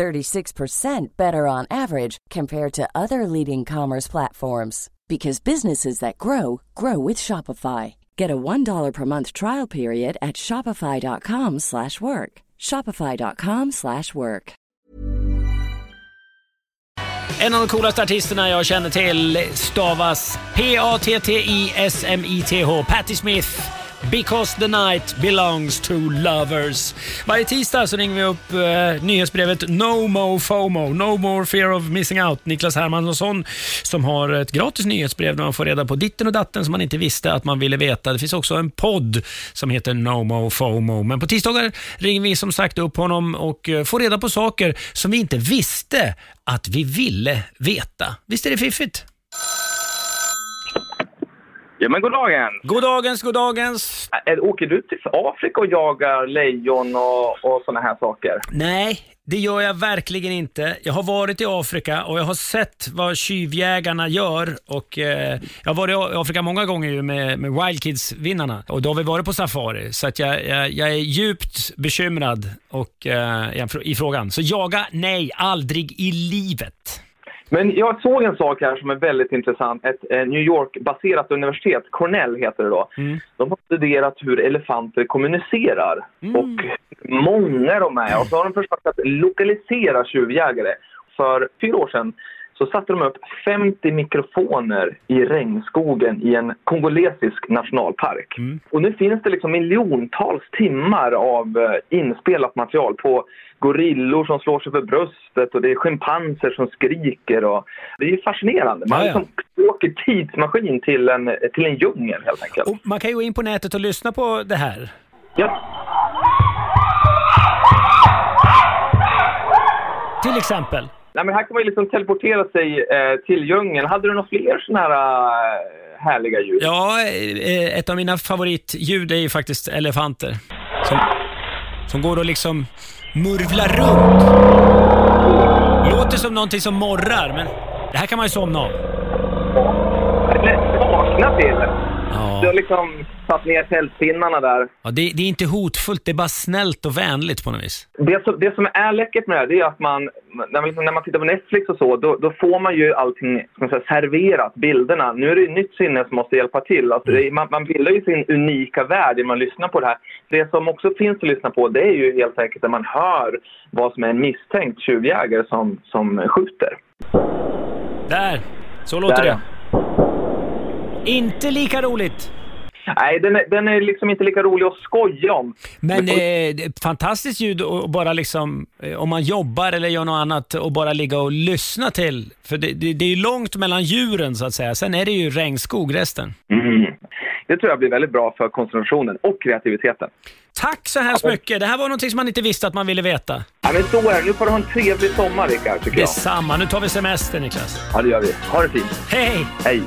36% better on average compared to other leading commerce platforms because businesses that grow grow with Shopify. Get a $1 per month trial period at shopify.com/work. shopify.com/work. En av de coolaste artisterna jag känner till stavas P-A-T-T-I-S-M-I-T-H. Patti Smith. Because the night belongs to lovers. Varje tisdag så ringer vi upp eh, nyhetsbrevet No Mo FOMO, No More Fear of Missing Out. Niklas Hermansson som har ett gratis nyhetsbrev där man får reda på ditten och datten som man inte visste att man ville veta. Det finns också en podd som heter No Mo FOMO. Men på tisdagar ringer vi som sagt upp honom och eh, får reda på saker som vi inte visste att vi ville veta. Visst är det fiffigt? Ja, men god dagen. God dagens, god dagens. Ä- Åker du till Afrika och jagar lejon och, och såna här saker? Nej, det gör jag verkligen inte. Jag har varit i Afrika och jag har sett vad tjuvjägarna gör. Och, eh, jag har varit i Afrika många gånger ju med, med Wild Kids-vinnarna och då har vi varit på safari. Så att jag, jag, jag är djupt bekymrad och, eh, i frågan. Så jaga, nej, aldrig i livet. Men jag såg en sak här som är väldigt intressant. Ett eh, New York-baserat universitet, Cornell heter det då. De har studerat hur elefanter kommunicerar. Och många de är. Och så har de försökt att lokalisera tjuvjägare. För fyra år sedan så satte de upp 50 mikrofoner i regnskogen i en kongolesisk nationalpark. Och nu finns det liksom miljontals timmar av eh, inspelat material på gorillor som slår sig för bröstet och det är schimpanser som skriker. Och det är fascinerande. Man liksom åker tidsmaskin till en, till en djungel helt enkelt. Och man kan ju gå in på nätet och lyssna på det här. Ja, Till exempel. Nej, men här kan man ju liksom teleportera sig eh, till djungeln. Hade du några fler sådana här eh, härliga ljud? Ja, eh, ett av mina favoritljud är ju faktiskt elefanter. Som, som går och liksom murvlar runt. Låter som någonting som morrar, men det här kan man ju somna av. Eller vakna till. Ja. Du har liksom satt ner tältpinnarna där. Ja, det, det är inte hotfullt, det är bara snällt och vänligt på något vis. Det som, det som är läckert med det här det är att man, när man, när man tittar på Netflix och så, då, då får man ju allting ska man säga, serverat, bilderna. Nu är det ett nytt sinne som måste hjälpa till. Alltså, det, är- man, man bildar ju sin unika värld när man lyssnar på det här. Det som också finns att lyssna på, det är ju helt enkelt när man hör vad som är en misstänkt tjuvjägare som, som skjuter. Där, så låter Där, det. Inte lika roligt. Nej, den är, den är liksom inte lika rolig att skoja om. Men eh, det är ett fantastiskt ljud och bara liksom, eh, om man jobbar eller gör något annat och bara ligga och lyssna till. För det, det, det är ju långt mellan djuren så att säga. Sen är det ju regnskog resten. Mm. Det tror jag blir väldigt bra för koncentrationen och kreativiteten. Tack så hemskt mycket. Det här var någonting som man inte visste att man ville veta. Ja, men så är det. Nu får du ha en trevlig sommar, Rickard, tycker jag. Detsamma. Nu tar vi semester Niklas. Ja, det gör vi. Ha det fint. Hej! Hej!